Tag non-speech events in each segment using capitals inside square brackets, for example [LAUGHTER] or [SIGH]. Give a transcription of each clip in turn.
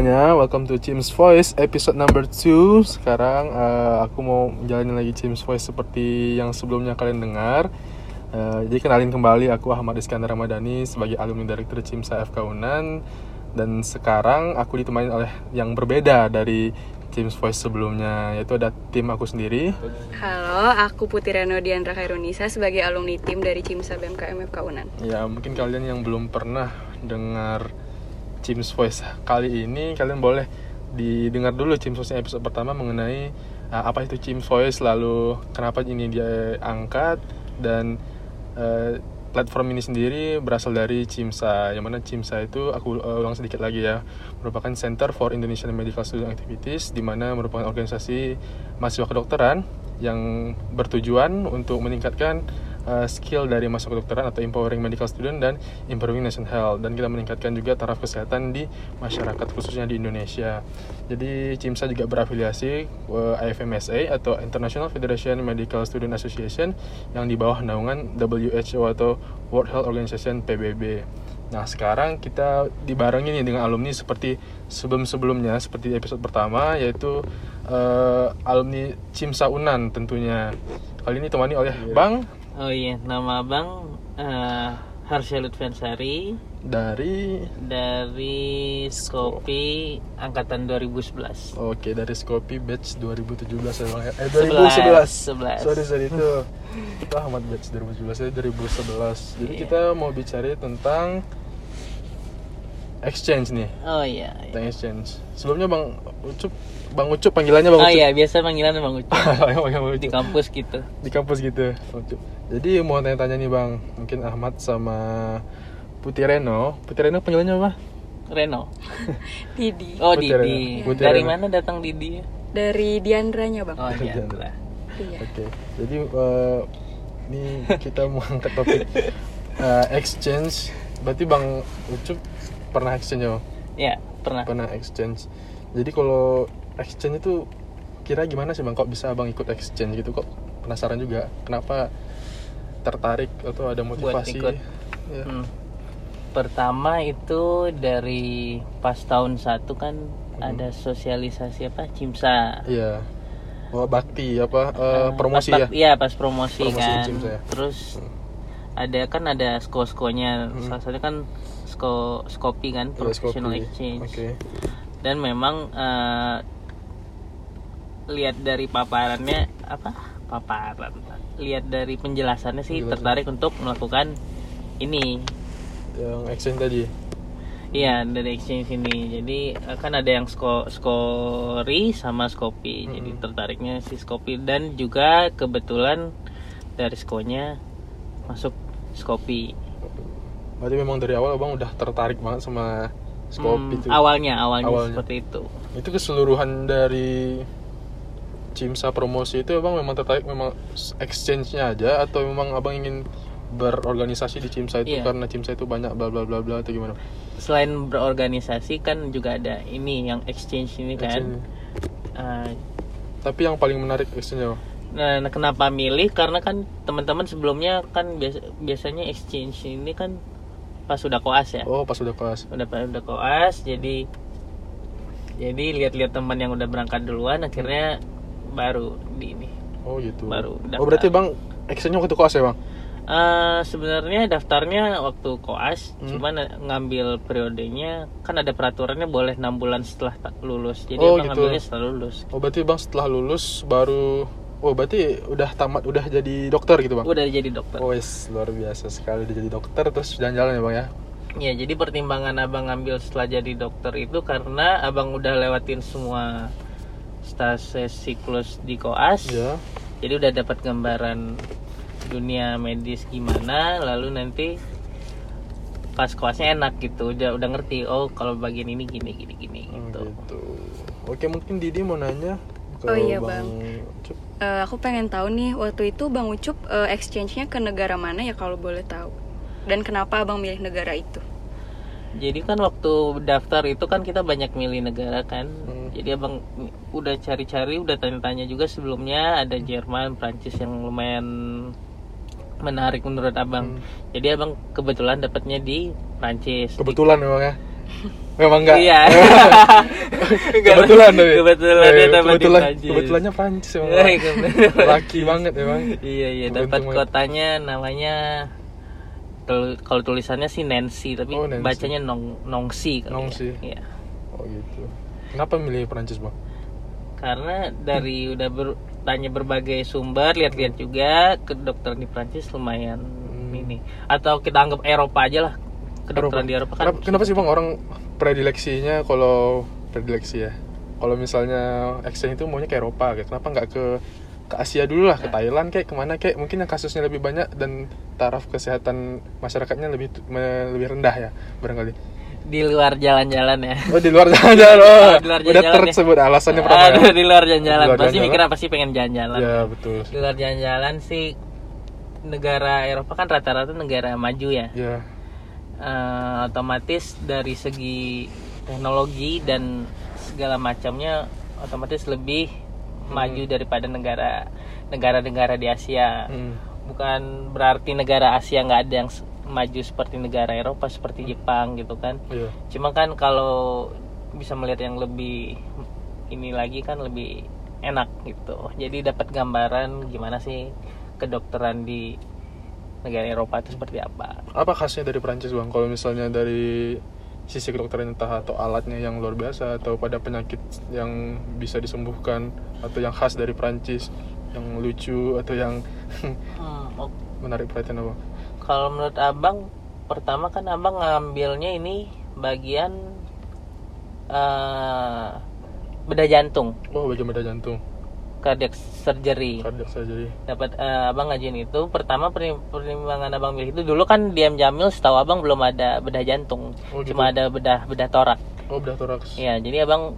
semuanya, welcome to James Voice episode number 2 Sekarang uh, aku mau menjalani lagi James Voice seperti yang sebelumnya kalian dengar. Uh, Jadi kenalin kembali, aku Ahmad Iskandar Ramadhani sebagai alumni direktur Cimsa FK Unan. Dan sekarang aku ditemani oleh yang berbeda dari James Voice sebelumnya Yaitu ada tim aku sendiri. Halo, aku Putri Reno Diandra Kairunisa sebagai alumni tim dari Cimsa BMKM FK Unan. Ya mungkin kalian yang belum pernah dengar James Voice. Kali ini kalian boleh didengar dulu James Voice episode pertama mengenai uh, apa itu James Voice lalu kenapa ini dia angkat dan uh, platform ini sendiri berasal dari CIMSA yang mana CIMSA itu aku uh, ulang sedikit lagi ya merupakan Center for Indonesian Medical Student Activities di mana merupakan organisasi mahasiswa kedokteran yang bertujuan untuk meningkatkan uh, skill dari masa kedokteran atau empowering medical student dan improving nation health dan kita meningkatkan juga taraf kesehatan di masyarakat khususnya di Indonesia. Jadi CIMSA juga berafiliasi uh, IFMSA atau International Federation Medical Student Association yang di bawah naungan WHO atau World Health Organization PBB. Nah sekarang kita dibarengi nih dengan alumni seperti sebelum-sebelumnya seperti episode pertama yaitu uh, alumni CIMSA Unan tentunya. Kali ini temani oleh Bang Oh iya, nama abang uh, Harsha Lutfensari dari dari Skopi angkatan 2011. Oke, dari Skopi batch 2017 ya Bang. Eh 2011. 11. Sorry, sorry itu. Itu Ahmad batch 2017 ya 2011. Jadi Iya. kita mau bicara tentang exchange nih. Oh iya. iya. Tentang exchange. Sebelumnya Bang Ucup, Bang Ucup panggilannya Bang Oh Ucup. iya, biasa panggilan Bang Ucup [LAUGHS] Bang Ucup. di kampus gitu. Di kampus gitu. Bang Ucup. Jadi mau tanya-tanya nih Bang, mungkin Ahmad sama Putih Reno. Putih Reno panggilannya apa? Reno. [LAUGHS] Didi. Oh Putih Didi. Reno. Putih Dari Reno. mana datang Didi? Dari Diandranya, Bang. Oh iya. Diandra. Iya. Oke, jadi eh, ini kita mau angkat topik eh, exchange. Berarti Bang Ucup pernah exchange ya? Bang? Ya, pernah. Pernah exchange. Jadi kalau exchange itu kira gimana sih Bang? Kok bisa Bang ikut exchange gitu? Kok penasaran juga? Kenapa tertarik atau ada motivasi? ikut. Ya. Hmm. Pertama itu dari pas tahun satu kan Hmm. ada sosialisasi apa? Cimsa. Iya. Oh, bakti apa Ah, promosi pas, ya? Iya pas promosi, Promosi kan. Cimsa ya. Terus ada kan ada sko-skonya. Hmm. Salah satunya kan sko skopi kan Iya, professional Skopi. exchange. Oke. Dan memang eh, lihat dari paparannya apa? Paparan. Lihat dari penjelasannya sih Penjelasan. tertarik untuk melakukan ini. Yang exchange tadi. Iya dari exchange ini. Jadi eh, kan ada yang sko skori sama skopi. Jadi Hmm. tertariknya si skopi dan juga kebetulan dari skonya masuk skopi. Berarti memang dari awal Bang udah tertarik banget sama Skopi Hmm, itu. awalnya, awalnya Awalnya. seperti itu. itu keseluruhan dari Cimsa promosi itu abang memang tertarik memang exchange-nya aja atau memang abang ingin berorganisasi di Cimsa itu Iya. karena Cimsa itu banyak bla bla bla bla atau gimana? Selain berorganisasi kan juga ada ini yang exchange ini kan. Exchange. Eh, Tapi yang paling menarik exchange nah kenapa milih? Karena kan teman-teman sebelumnya kan biasa, biasanya exchange ini kan pas sudah koas ya. Oh pas udah kelas. udah udah koas jadi jadi lihat-lihat teman yang udah berangkat duluan akhirnya baru di ini Oh gitu. Baru Oh daftar. berarti bang exchange waktu kelas ya bang? Eh, sebenarnya daftarnya waktu koas Hmm. cuman ngambil periodenya kan ada peraturannya boleh enam bulan setelah lulus jadi Oh, gitu. ngambilnya setelah lulus Oh berarti bang setelah lulus baru Oh berarti udah tamat udah jadi dokter gitu bang? udah jadi dokter Oh yes, luar biasa sekali udah jadi dokter terus jalan-jalan ya bang ya? ya jadi pertimbangan abang ngambil setelah jadi dokter itu karena abang udah lewatin semua stase siklus di koas Iya. jadi udah dapat gambaran dunia medis gimana lalu nanti pas koasnya enak gitu udah udah ngerti oh kalau bagian ini gini gini gini Oh, gitu gitu. Oke mungkin Didi mau nanya ke Oh, iya, Bang Bang. Ucup. Eh, aku pengen tahu nih, waktu itu Bang Ucup eh, exchange-nya ke negara mana ya kalau boleh tahu? Dan kenapa Abang milih negara itu? jadi kan waktu daftar itu kan kita banyak milih negara kan Hmm. jadi abang udah cari-cari udah tanya-tanya juga sebelumnya ada Jerman Prancis yang lumayan menarik menurut abang Hmm. jadi abang kebetulan dapatnya di Prancis Di- Kebetulan memang ya. Memang enggak. Iya. [LAUGHS] kebetulan tapi. Kebetulan dia dapat di kebetulan, Prancis. kebetulannya Prancis emang. Eh, kebetulan. Laki banget emang. iya iya dapat kotanya namanya tul- kalau tulisannya sih Nancy tapi Oh, Nancy. bacanya Nong Nongsi kali ya. Nongsi. Iya. Oh gitu. Kenapa milih Prancis, Bang? Karena dari udah ber- tanya berbagai sumber, lihat-lihat juga kedokteran di Prancis lumayan Hmm. ini. Atau kita anggap Eropa aja lah. Kedokteran di Eropa kan Kenapa, kenapa sih Bang orang predileksinya kalau predileksi ya? Kalau misalnya exchange itu maunya ke Eropa, kayak kenapa nggak ke ke Asia dulu lah, ke Nah. Thailand kayak ke mana kayak mungkin yang kasusnya lebih banyak dan taraf kesehatan masyarakatnya lebih lebih rendah ya barangkali. Di luar jalan-jalan ya. Oh di luar jalan-jalan, oh, [LAUGHS] Di luar udah jalan-jalan ya. tersebut alasannya pertama. Aduh, ya? di luar jalan-jalan. Pasti jalan-jalan. mikir apa sih pengen jalan-jalan. Ya betul. Di luar jalan-jalan sih negara Eropa kan rata-rata negara maju ya. Ya, Eh, otomatis dari segi teknologi dan segala macamnya otomatis lebih maju daripada negara negara-negara di Asia. hmm. Bukan berarti negara Asia nggak ada yang maju seperti negara Eropa seperti Jepang gitu kan. Iya. Cuma kan kalau bisa melihat yang lebih ini lagi kan lebih enak gitu. Jadi dapat gambaran gimana sih kedokteran di negara Eropa itu seperti apa. Apa khasnya dari Prancis bang? Kalau misalnya dari sisi kedokteran entah atau alatnya yang luar biasa atau pada penyakit yang bisa disembuhkan atau yang khas dari Prancis yang lucu atau yang [LAUGHS] Hmm, oh, menarik perhatian apa? Kalau menurut abang, pertama kan abang ngambilnya ini bagian eh bedah jantung, Oh bagian beda jantung, cardiac surgery. kardiak surgery. dapat eh, abang ngajuin itu pertama pertimbangan abang milih itu dulu kan diam jamil setahu abang belum ada bedah jantung Oh, gitu. cuma ada bedah bedah torak Oh bedah toraks. ya jadi abang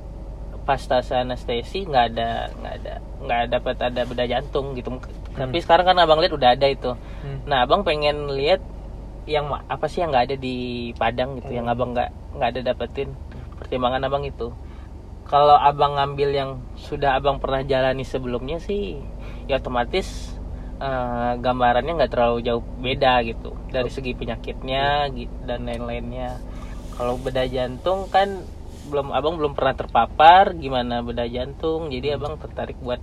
pas tas anestesi nggak ada nggak ada nggak dapat ada bedah jantung gitu tapi sekarang kan abang lihat udah ada itu. Hmm. nah abang pengen lihat yang apa sih yang nggak ada di Padang gitu yang abang nggak nggak ada dapetin. Pertimbangan abang itu. Kalau abang ngambil yang sudah abang pernah jalani sebelumnya sih ya otomatis eh, gambarannya nggak terlalu jauh beda gitu. Dari segi penyakitnya gi- dan lain-lainnya. Kalau bedah jantung kan belum abang belum pernah terpapar gimana bedah jantung. Jadi abang tertarik buat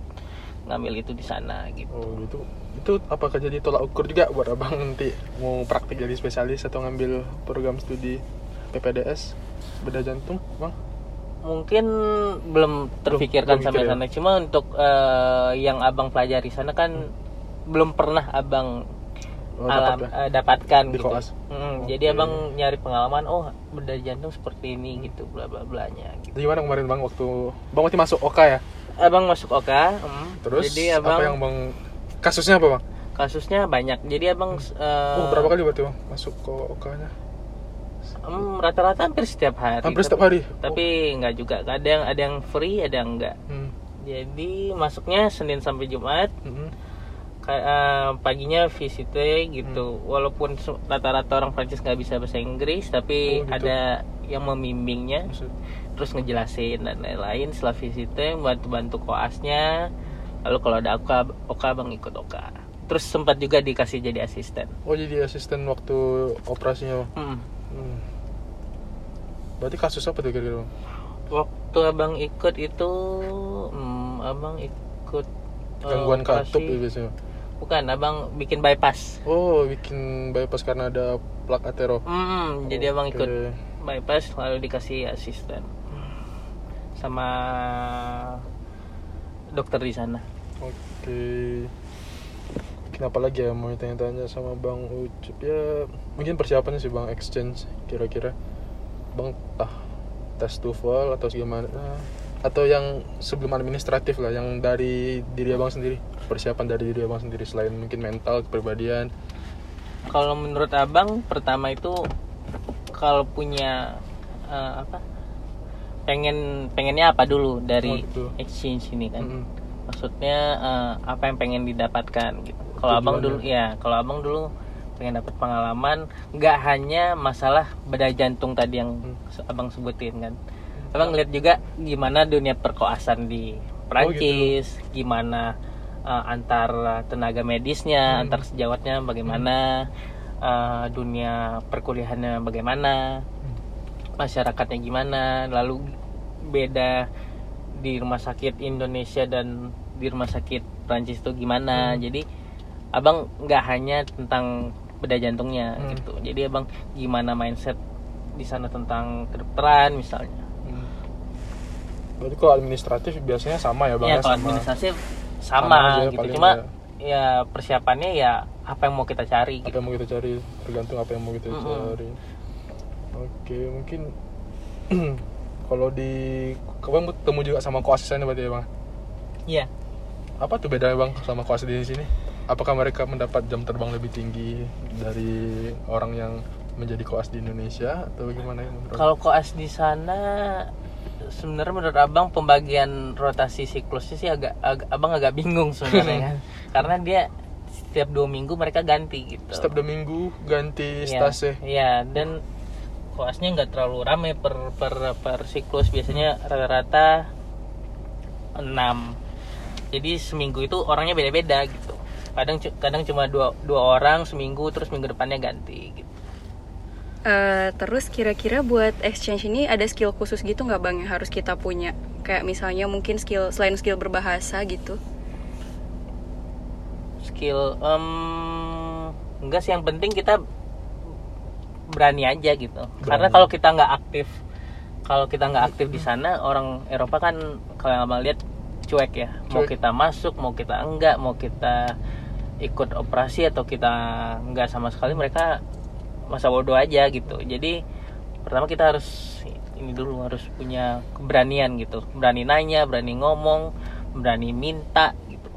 ngambil itu di sana gitu Oh gitu. Itu apakah jadi tolak ukur juga buat abang nanti mau praktik jadi spesialis atau ngambil program studi PPDS bedah jantung, bang? mungkin belum terpikirkan belum sampai ya? sana cuma untuk eh, yang abang pelajari sana kan belum pernah abang Oh, alam dapat ya? eh, dapatkan Di gitu koas? Hmm, Oke. jadi abang nyari pengalaman oh bedah jantung seperti ini gitu bla bla blanya gitu gimana kemarin bang waktu bang waktu masuk Oka ya? Abang masuk Oka hmm, Terus jadi abang apa yang bang kasusnya apa bang? kasusnya banyak. Jadi abang eh, Oh berapa kali berarti bang masuk ke Oka-nya? hmm, rata-rata hampir setiap hari. Hampir setiap Tapi- hari. tapi nggak juga. Ada yang ada yang free ada yang enggak Hmm. jadi masuknya Senin sampai Jumat. Kayak eh, paginya visite gitu. Walaupun se- rata-rata orang Prancis nggak bisa bahasa Inggris tapi Oh, gitu. ada yang membimbingnya. Maksud- terus ngejelasin dan lain-lain setelah visite bantu-bantu koasnya lalu kalau ada oka oka bang ikut oka terus sempat juga dikasih jadi asisten Oh jadi asisten waktu operasinya? Hmm. Hmm. Berarti kasus apa tuh kira-kira waktu abang ikut itu hmm, abang ikut Gangguan operasi- katup ya biasanya? bukan abang bikin bypass Oh bikin bypass karena ada plak atero. Hmm, jadi abang ikut Oke. bypass lalu dikasih asisten sama dokter di sana. Oke. Kenapa lagi ya mau tanya-tanya sama Bang Ucup ya mungkin persiapannya sih Bang exchange kira-kira Bang tah tes TOEFL atau gimana atau yang sebelum administratif lah yang dari diri abang sendiri persiapan dari diri abang sendiri selain mungkin mental kepribadian Kalau menurut abang pertama itu kalau punya eh, apa? Pengen pengennya apa dulu dari Oh, gitu. exchange ini kan? Mm-mm. Maksudnya eh, apa yang pengen didapatkan gitu. Kalau abang dulu ya, kalau abang dulu pengen dapat pengalaman nggak hanya masalah bedah jantung tadi yang Hmm. abang sebutin kan. Abang lihat juga gimana dunia perkoasan di Oh, Prancis, gimana uh, antar tenaga medisnya, Hmm. antar sejawatnya bagaimana, uh, dunia perkuliahannya bagaimana. masyarakatnya gimana lalu beda di rumah sakit Indonesia dan di rumah sakit Prancis itu gimana Hmm. jadi abang nggak hanya tentang beda jantungnya Hmm. gitu jadi abang gimana mindset di sana tentang kedokteran misalnya Hmm. Berarti kalau administratif biasanya sama ya bang ya ya, kalau sama administrasi sama sama, gitu cuma ya. ya persiapannya ya apa yang mau kita cari apa gitu yang mau kita cari tergantung apa yang mau kita Mm-mm. cari. Oke mungkin [CLEARS THROAT] kalau di kamu ketemu juga sama koas sana berarti ya bang. Iya. Apa tuh bedanya bang sama koas di sini? Apakah mereka mendapat jam terbang lebih tinggi dari orang yang menjadi koas di Indonesia atau bagaimana ya menurut Kalau koas di sana sebenarnya menurut abang pembagian rotasi siklusnya sih agak, agak abang agak bingung sebenarnya kan [LAUGHS] karena dia setiap dua minggu mereka ganti gitu. Setiap dua minggu ganti Iya, stase. Iya dan koasnya nggak terlalu rame per per per siklus biasanya rata-rata 6 Jadi seminggu itu orangnya beda-beda gitu. Kadang kadang cuma dua dua orang seminggu terus minggu depannya ganti gitu. Eh, terus kira-kira buat exchange ini ada skill khusus gitu nggak bang yang harus kita punya? Kayak misalnya mungkin skill selain skill berbahasa gitu. skill em, enggak sih yang penting kita berani aja gitu karena Berani. kalau kita nggak aktif kalau kita nggak aktif di sana orang Eropa kan kalau yang abang lihat cuek ya mau Cuek. kita masuk mau kita enggak mau kita ikut operasi atau kita enggak sama sekali mereka masa bodoh aja gitu jadi pertama kita harus ini dulu harus punya keberanian gitu berani nanya berani ngomong berani minta gitu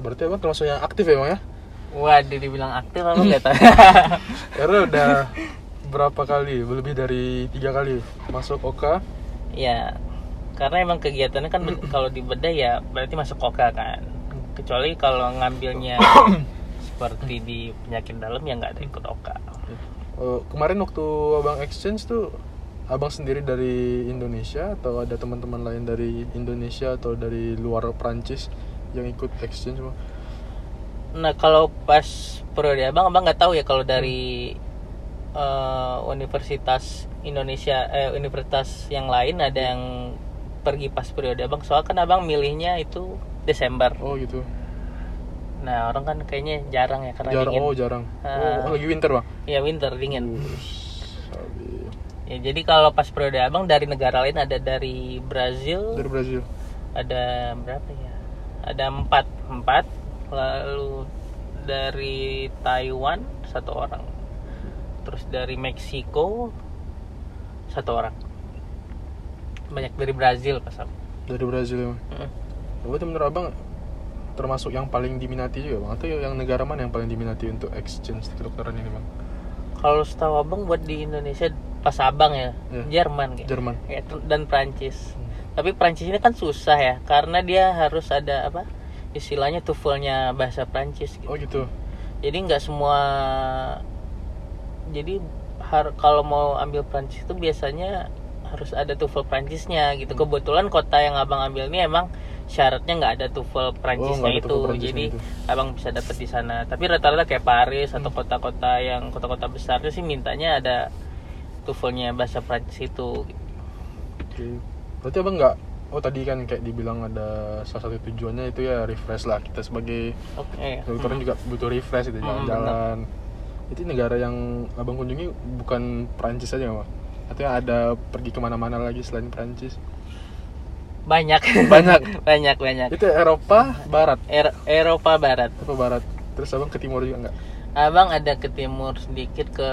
Berarti abang termasuk yang aktif ya bang ya? Waduh dibilang aktif apa nggak tahu. [LAUGHS] Karena udah berapa kali? Lebih dari tiga kali masuk Oka. ya karena emang kegiatannya kan kalau di bedah ya berarti masuk koka kan. Kecuali kalau ngambilnya [COUGHS] seperti di penyakit dalam ya nggak ada ikut oka. Eh, kemarin waktu abang exchange tuh abang sendiri dari Indonesia atau ada teman-teman lain dari Indonesia atau dari luar Prancis yang ikut exchange bang? Nah kalau pas periode abang abang nggak tahu ya kalau dari eh, universitas Indonesia eh, universitas yang lain ada yang pergi pas periode abang soal kan abang milihnya itu Desember. Oh gitu. Nah orang kan kayaknya jarang ya karena Jarang. dingin. Oh jarang. Ah. Oh lagi winter bang. Ya winter dingin. Sabi. Ya jadi kalau pas periode abang dari negara lain ada dari Brazil, Dari Brazil. ada berapa ya? Ada empat empat, lalu dari Taiwan satu orang, terus dari Meksiko satu orang, banyak dari Brazil pas aku. Dari Brazil ya. Mm. Berarti menurut abang termasuk yang paling diminati juga bang? Atau yang negara mana yang paling diminati untuk exchange kedokteran ini bang? Kalau setahu abang buat di Indonesia pas abang ya, Ya. Jerman kayak. Jerman. Ya, dan Prancis. Hmm. Tapi Prancis ini kan susah ya, karena dia harus ada apa? Istilahnya TOEFL-nya bahasa Prancis gitu. Oh gitu. Jadi nggak semua jadi har- kalau mau ambil Prancis itu biasanya harus ada TOEFL Prancisnya gitu. Hmm. Kebetulan kota yang Abang ambil ini emang syaratnya nggak ada TOEFL Prancisnya Oh, ada itu. Prancisnya jadi itu. Abang bisa dapat di sana. Tapi rata-rata kayak Paris atau Hmm. kota-kota yang kota-kota besarnya sih mintanya ada TOEFL-nya bahasa Prancis itu. Oke. Berarti abang nggak Oh tadi kan kayak dibilang ada salah satu tujuannya itu ya refresh lah kita sebagai Oke. dokter Hmm. juga butuh refresh itu Hmm, jalan-jalan. Itu negara yang abang kunjungi bukan Prancis aja nggak bang? Atau ada pergi ke mana-mana lagi selain Prancis? Banyak. Banyak. [LAUGHS] banyak banyak. Itu Eropa Barat, Er- Eropa Barat. Eropa Barat. Terus abang ke timur juga nggak? Abang ada ke timur sedikit ke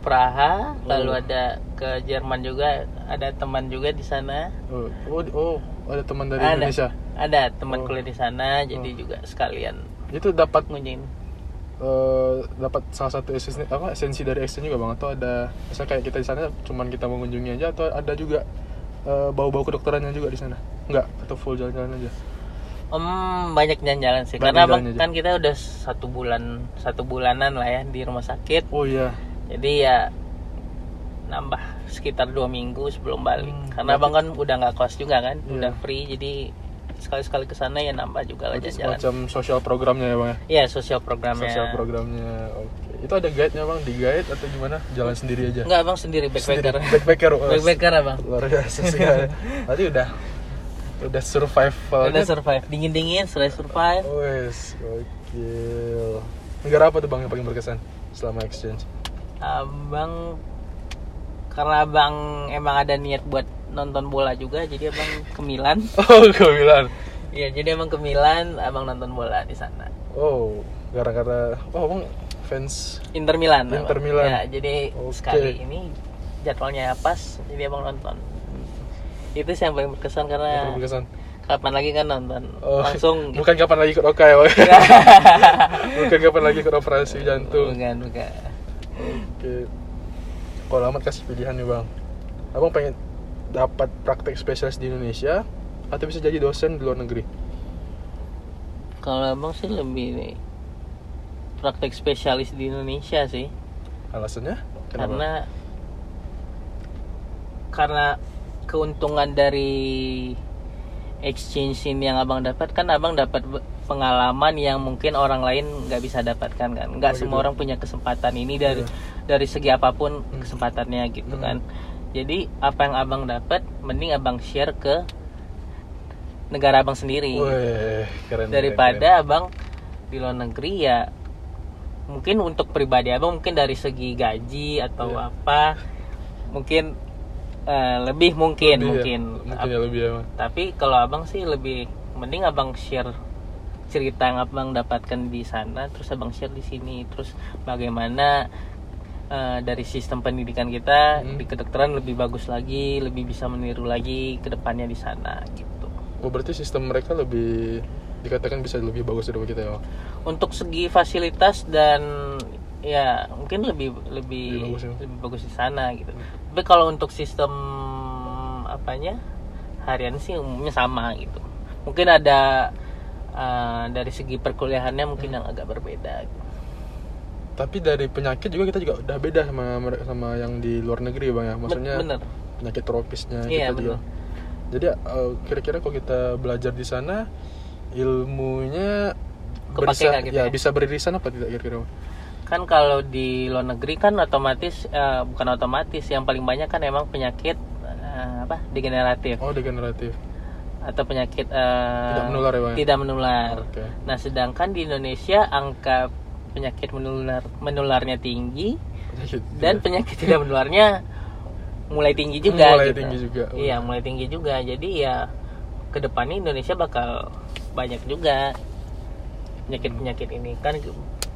Praha, lalu Oh. ada ke Jerman juga, ada teman juga di sana. Oh, oh, oh, ada teman dari ada, Indonesia. Ada teman Oh. kuliah di sana, jadi Oh. juga sekalian Itu dapat ngunjungin. Eh, dapat salah satu esensi apa esensi dari exchange juga bang atau ada misalnya kayak kita di sana cuman kita mengunjungi aja atau ada juga eh, bau-bau kedokterannya juga di sana nggak atau full jalan-jalan aja Om banyak jalan-jalan sih, Banyak karena jalan aja. kan kita udah satu bulan satu bulanan lah ya di rumah sakit, oh iya jadi ya nambah sekitar dua minggu sebelum balik. Hmm, karena berarti- abang kan udah nggak kos juga kan, Iya. udah free, jadi sekali-sekali ke sana ya nambah juga lah Berarti jalan-jalan. semacam sosial programnya ya bang ya Iya, sosial programnya. sosial programnya oke Itu ada guide-nya bang, di guide atau gimana? Jalan sendiri aja. Enggak abang sendiri backpacker. Sendiri. Backpacker. Backpacker abang. Luar biasa sih. Tadi udah udah survive. Udah survive, dingin dingin, sudah survive. Wes, gokil. Negara apa tuh bang yang paling berkesan selama exchange? Abang karena abang emang ada niat buat nonton bola juga, jadi abang ke Milan. [LAUGHS] Oh, ke Milan. Iya, jadi emang ke Milan, abang nonton bola di sana. Oh, gara-gara oh bang fans Inter Milan. Inter abang. Milan. Ya, jadi Oke. sekali ini jadwalnya pas, jadi abang nonton. Itu sih yang paling berkesan yang karena paling berkesan. kapan lagi kan nonton Oh, langsung [LAUGHS] bukan kapan lagi ikut Oka ya, [LAUGHS] bukan kapan lagi ikut operasi jantung. bukan bukan Oke. Kalau amat kasih pilihan nih bang, abang pengen dapat praktek spesialis di Indonesia atau bisa jadi dosen di luar negeri? kalau abang sih lebih nih praktek spesialis di Indonesia sih Alasannya? karena karena keuntungan dari exchange ini yang abang dapat kan abang dapat pengalaman yang mungkin orang lain nggak bisa dapatkan kan nggak Oh, semua gitu. orang punya kesempatan ini dari Iya. dari segi apa pun Hmm. kesempatannya gitu Hmm. kan jadi apa yang abang dapat mending abang share ke negara abang sendiri Wih, keren. keren, daripada abang di luar negeri ya mungkin untuk pribadi abang mungkin dari segi gaji atau Iya. apa mungkin eh, lebih mungkin Lebih ya? mungkin mungkin ya lebih ya tapi kalau abang sih lebih mending abang share cerita yang abang dapatkan di sana terus abang share di sini terus bagaimana eh, dari sistem pendidikan kita Hmm. di kedokteran lebih bagus lagi lebih bisa meniru lagi ke depannya di sana gitu Oh berarti sistem mereka lebih dikatakan bisa lebih bagus dari kita ya untuk segi fasilitas dan ya mungkin lebih lebih Lebih bagus ya. lebih bagus di sana gitu tapi kalau untuk sistem apanya harian sih umumnya sama gitu mungkin ada uh, dari segi perkuliahannya mungkin yang agak berbeda gitu. Tapi dari penyakit juga kita juga udah beda sama mereka sama yang di luar negeri bang ya. Maksudnya bener penyakit tropisnya Iya, kita juga. Jadi eh, kira-kira kalau kita belajar di sana ilmunya Kepake berisa- gitu ya, ya? bisa beririsan apa tidak kira-kira? Kan kalau di luar negeri kan otomatis eh, bukan otomatis yang paling banyak kan emang penyakit eh, apa degeneratif Oh degeneratif. atau penyakit eh, Tidak menular ya, Bang? tidak menular Oke. Nah, sedangkan di Indonesia angka penyakit menular menularnya tinggi Penyakit. dan tidak. penyakit tidak menularnya mulai tinggi juga. Mulai gitu. tinggi juga. Oh. Iya, mulai tinggi juga. Jadi ya ke depannya Indonesia bakal banyak juga penyakit-penyakit ini kan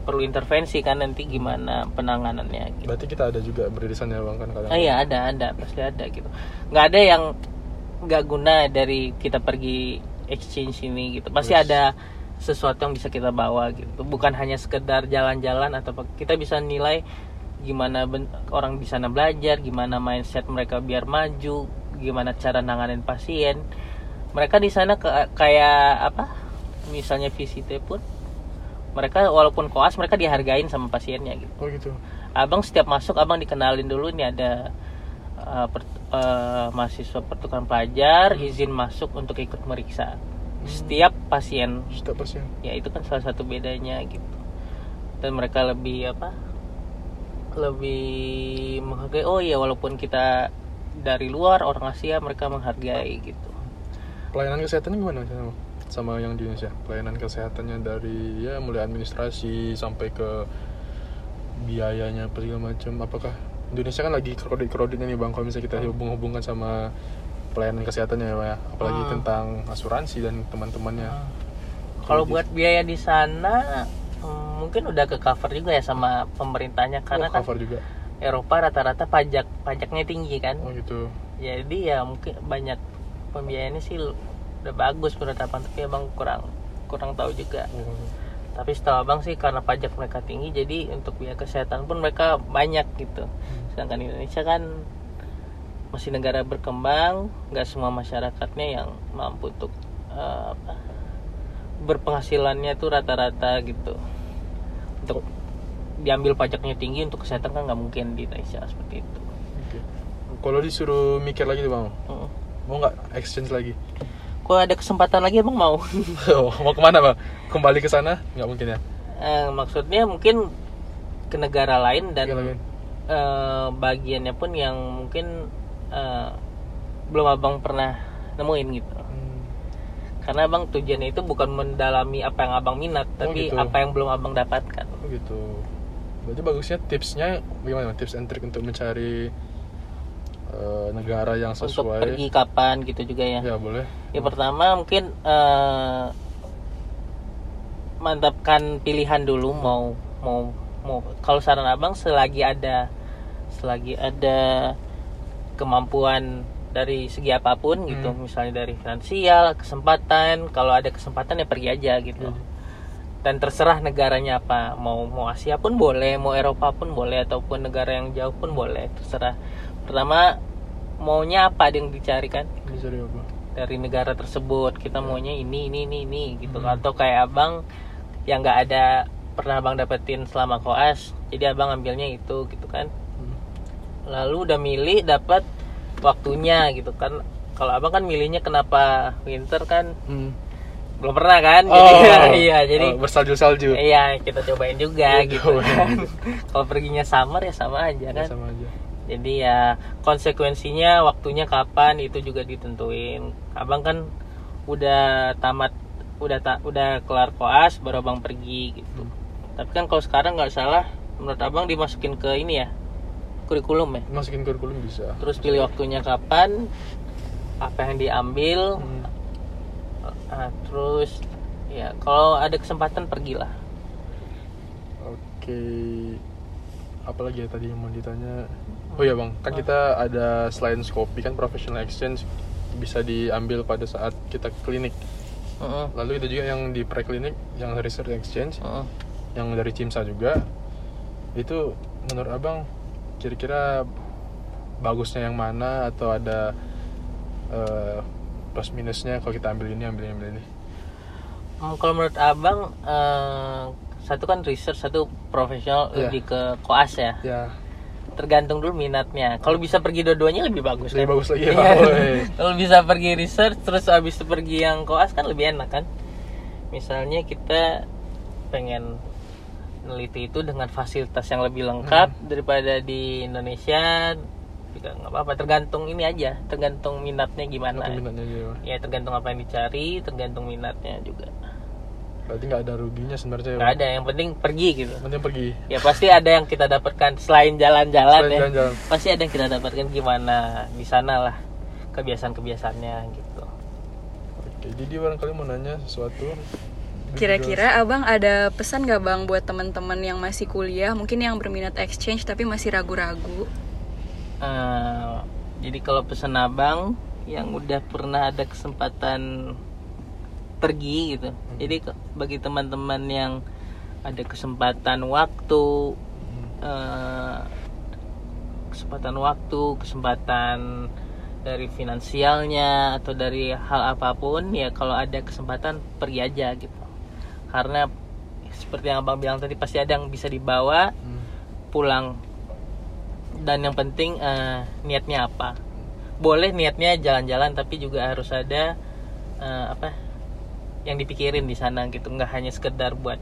perlu intervensi kan nanti gimana penanganannya. Gitu. Berarti kita ada juga beririsan ya bang kan kadang. Ah, iya ada ada pasti ada gitu. Nggak ada yang nggak guna dari kita pergi exchange ini gitu. Pasti Yes. ada sesuatu yang bisa kita bawa gitu. Bukan hanya sekedar jalan-jalan atau kita bisa nilai gimana ben- orang di sana belajar, gimana mindset mereka biar maju, gimana cara nanganin pasien. Mereka di sana ke- kayak apa? Misalnya VCT pun mereka walaupun koas mereka dihargain sama pasiennya gitu Oh gitu. abang setiap masuk abang dikenalin dulu ini ada uh, per- uh, mahasiswa pertukaran pelajar izin masuk untuk ikut meriksa setiap pasien Setiap pasien. ya itu kan salah satu bedanya gitu dan mereka lebih apa lebih menghargai oh iya walaupun kita dari luar orang Asia mereka menghargai gitu Pelayanan kesehatannya gimana sama, sama yang di Indonesia? Pelayanan kesehatannya dari ya mulai administrasi sampai ke biayanya apa segala macam. Apakah Indonesia kan lagi kredit-kreditnya nih bang? Kalau misalnya kita hubung-hubungkan sama pelayanan kesehatannya ya, ya. apalagi Hmm. tentang asuransi dan teman-temannya. kalau buat biaya di sana hmm, mungkin udah ke cover juga ya sama pemerintahnya karena oh, kan cover juga. Eropa rata-rata pajak pajaknya tinggi kan Oh gitu. jadi ya mungkin banyak pembiayaannya sih udah bagus penetapan tapi abang kurang kurang tahu juga Oh. tapi setahu abang sih karena pajak mereka tinggi jadi untuk biaya kesehatan pun mereka banyak gitu sedangkan Indonesia kan masih negara berkembang nggak semua masyarakatnya yang mampu untuk eh, apa, berpenghasilannya tuh rata-rata gitu untuk diambil pajaknya tinggi untuk kesehatan kan nggak mungkin di Indonesia seperti itu Oke. Kalau disuruh mikir lagi tuh bang, Mm. mau nggak exchange lagi? Kalau ada kesempatan lagi emang mau. [LAUGHS] Oh, mau ke mana bang? Kembali ke sana? Nggak mungkin ya? Eh, maksudnya mungkin ke negara lain dan Iya, lagi. eh, bagiannya pun yang mungkin eh, belum abang pernah nemuin gitu Hmm. karena abang tujuannya itu bukan mendalami apa yang abang minat Oh, tapi gitu. apa yang belum abang dapatkan Oh gitu. Berarti bagusnya tipsnya gimana? Tips and trick untuk mencari eh, negara yang untuk sesuai. pergi kapan gitu juga ya Ya boleh. Ya pertama mungkin eh, mantapkan pilihan dulu mau mau mau kalau saran abang selagi ada selagi ada kemampuan dari segi apa pun gitu Hmm. misalnya dari finansial kesempatan kalau ada kesempatan ya pergi aja gitu Hmm. dan terserah negaranya apa mau mau Asia pun boleh mau Eropa pun boleh ataupun negara yang jauh pun boleh terserah pertama maunya apa yang dicari kan dari apa? dari negara tersebut kita maunya ini ini ini ini gitu Hmm. atau kayak abang yang nggak ada pernah abang dapetin selama koas jadi abang ambilnya itu gitu kan Hmm. Lalu udah milih dapat waktunya gitu kan. Kalau abang kan milihnya kenapa winter kan? Hmm. belum pernah kan? Oh, jadi [LAUGHS] iya jadi oh, bersalju-salju. iya kita cobain juga Iya, gitu kan. [LAUGHS] Kalau perginya summer ya sama aja Ya, kan. sama aja. jadi ya konsekuensinya waktunya kapan itu juga ditentuin. Abang kan udah tamat udah tak udah kelar koas baru abang pergi gitu. Tapi kan kalau sekarang nggak salah menurut abang dimasukin ke ini ya kurikulum ya Masukin kurikulum bisa. terus pilih waktunya kapan apa yang diambil Hmm. Nah, terus ya kalau ada kesempatan pergilah Oke. Apalagi ya tadi yang mau ditanya? Oh ya bang, kan kita ada selain Skopi kan professional exchange bisa diambil pada saat kita klinik. Heeh, Lalu itu juga yang di preklinik, yang research exchange, heeh. yang dari CIMSA juga. Itu menurut abang kira-kira bagusnya yang mana atau ada eh, plus minusnya kalau kita ambil ini ambil ini ambil ini? Hmm, kalau menurut abang eh, satu kan research satu profesional Iya. lebih ke koas ya? Ya tergantung dulu minatnya. Kalau bisa pergi dua-duanya lebih bagus lebih kan? bagus lagi [LAUGHS] ya kalau bisa pergi research terus habis itu pergi yang koas kan lebih enak kan? Misalnya kita pengen neliti itu dengan fasilitas yang lebih lengkap Hmm. daripada di Indonesia juga nggak apa-apa tergantung ini aja tergantung minatnya gimana minatnya aja ya, tergantung apa yang dicari tergantung minatnya juga Berarti nggak ada ruginya sebenarnya ya. nggak ada yang penting pergi gitu Penting pergi. ya pasti ada yang kita dapatkan selain jalan-jalan Selain ya jalan-jalan. pasti ada yang kita dapatkan gimana di sana lah kebiasaan kebiasaannya gitu Oke, jadi barangkali mau nanya sesuatu. Kira-kira abang ada pesan gak bang buat teman-teman yang masih kuliah, mungkin yang berminat exchange tapi masih ragu-ragu? Eh, jadi kalau pesan abang yang udah pernah ada kesempatan pergi gitu. Jadi ke- bagi teman-teman yang ada kesempatan waktu eh, kesempatan waktu kesempatan dari finansialnya atau dari hal apa pun ya kalau ada kesempatan pergi aja gitu karena seperti yang abang bilang tadi pasti ada yang bisa dibawa Hmm. pulang. Dan yang penting eh, niatnya apa. Boleh niatnya jalan-jalan tapi juga harus ada eh, apa yang dipikirin di sana gitu. Nggak hanya sekedar buat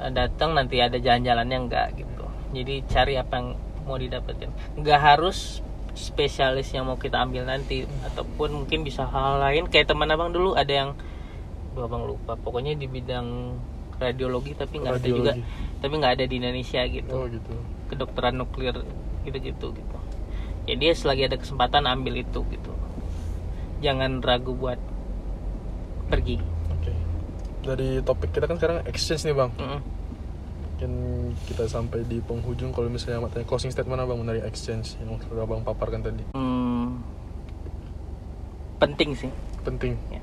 eh, datang nanti ada jalan-jalannya enggak gitu. Jadi cari apa yang mau didapetin. Nggak harus spesialis yang mau kita ambil nanti. Ataupun mungkin bisa hal lain. Kayak teman abang dulu ada yang abang lupa pokoknya di bidang radiologi tapi nggak ada juga tapi nggak ada di Indonesia gitu Oh gitu. kedokteran nuklir gitu-gitu gitu. Jadi ya selagi ada kesempatan ambil itu gitu. Jangan ragu buat pergi. Oke. Dari topik kita kan sekarang exchange nih bang. Mm-mm. Mungkin kita sampai di penghujung kalau misalnya matanya closing statement abang dari exchange yang sudah abang paparkan tadi. Hmm, penting sih, Penting. Ya.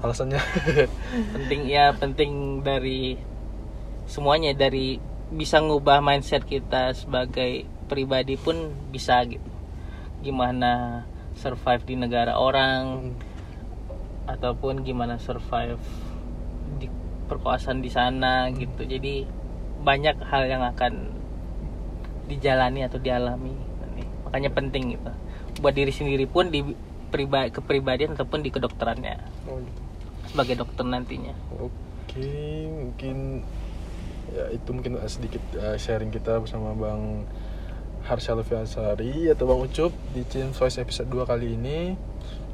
Alasannya. [LAUGHS] penting ya penting dari semuanya dari bisa ngubah mindset kita sebagai pribadi pun bisa gitu. Gimana survive di negara orang, Hmm. ataupun gimana survive di perkuasaan di sana gitu jadi banyak hal yang akan dijalani atau dialami makanya penting gitu buat diri sendiri pun di pribadi kepribadian ataupun di kedokterannya Oh gitu. Sebagai dokter nantinya. Oke, mungkin ya itu mungkin sedikit uh, sharing kita bersama bang Harsha Lufiansari atau bang Ucup di Chin Voice episode 2 kali ini.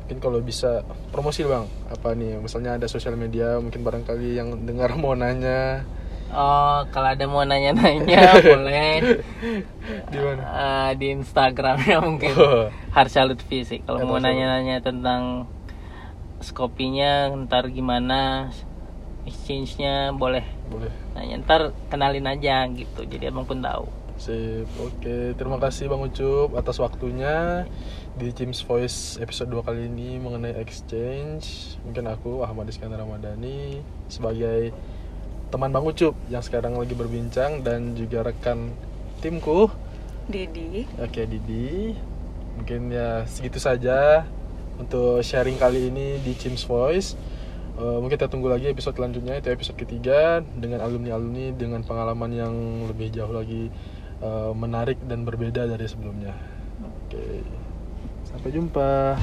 Mungkin kalau bisa promosi bang. Apa nih? Misalnya ada sosial media mungkin barangkali yang dengar [LAUGHS] mau nanya. Oh, kalau ada mau nanya-nanya [LAUGHS] boleh. Di mana? Eh, di Instagramnya mungkin. Oh. Harsha Lutfi sih. Kalau mau nanya-nanya tentang skopinya, ntar gimana exchange-nya boleh boleh nanya. Ntar kenalin aja gitu. Jadi abang pun tahu. Sip, oke. Terima kasih Bang Ucup atas waktunya di James Voice episode 2 kali ini mengenai exchange. Mungkin aku Ahmad Iskandar Ramadhani sebagai teman Bang Ucup yang sekarang lagi berbincang dan juga rekan timku. Didi Oke, Didi. Mungkin ya segitu saja untuk sharing kali ini di Chim's Voice. Uh, mungkin kita tunggu lagi episode selanjutnya itu episode ketiga dengan alumni-alumni dengan pengalaman yang lebih jauh lagi uh, menarik dan berbeda dari sebelumnya. Oke. Okay. Sampai jumpa.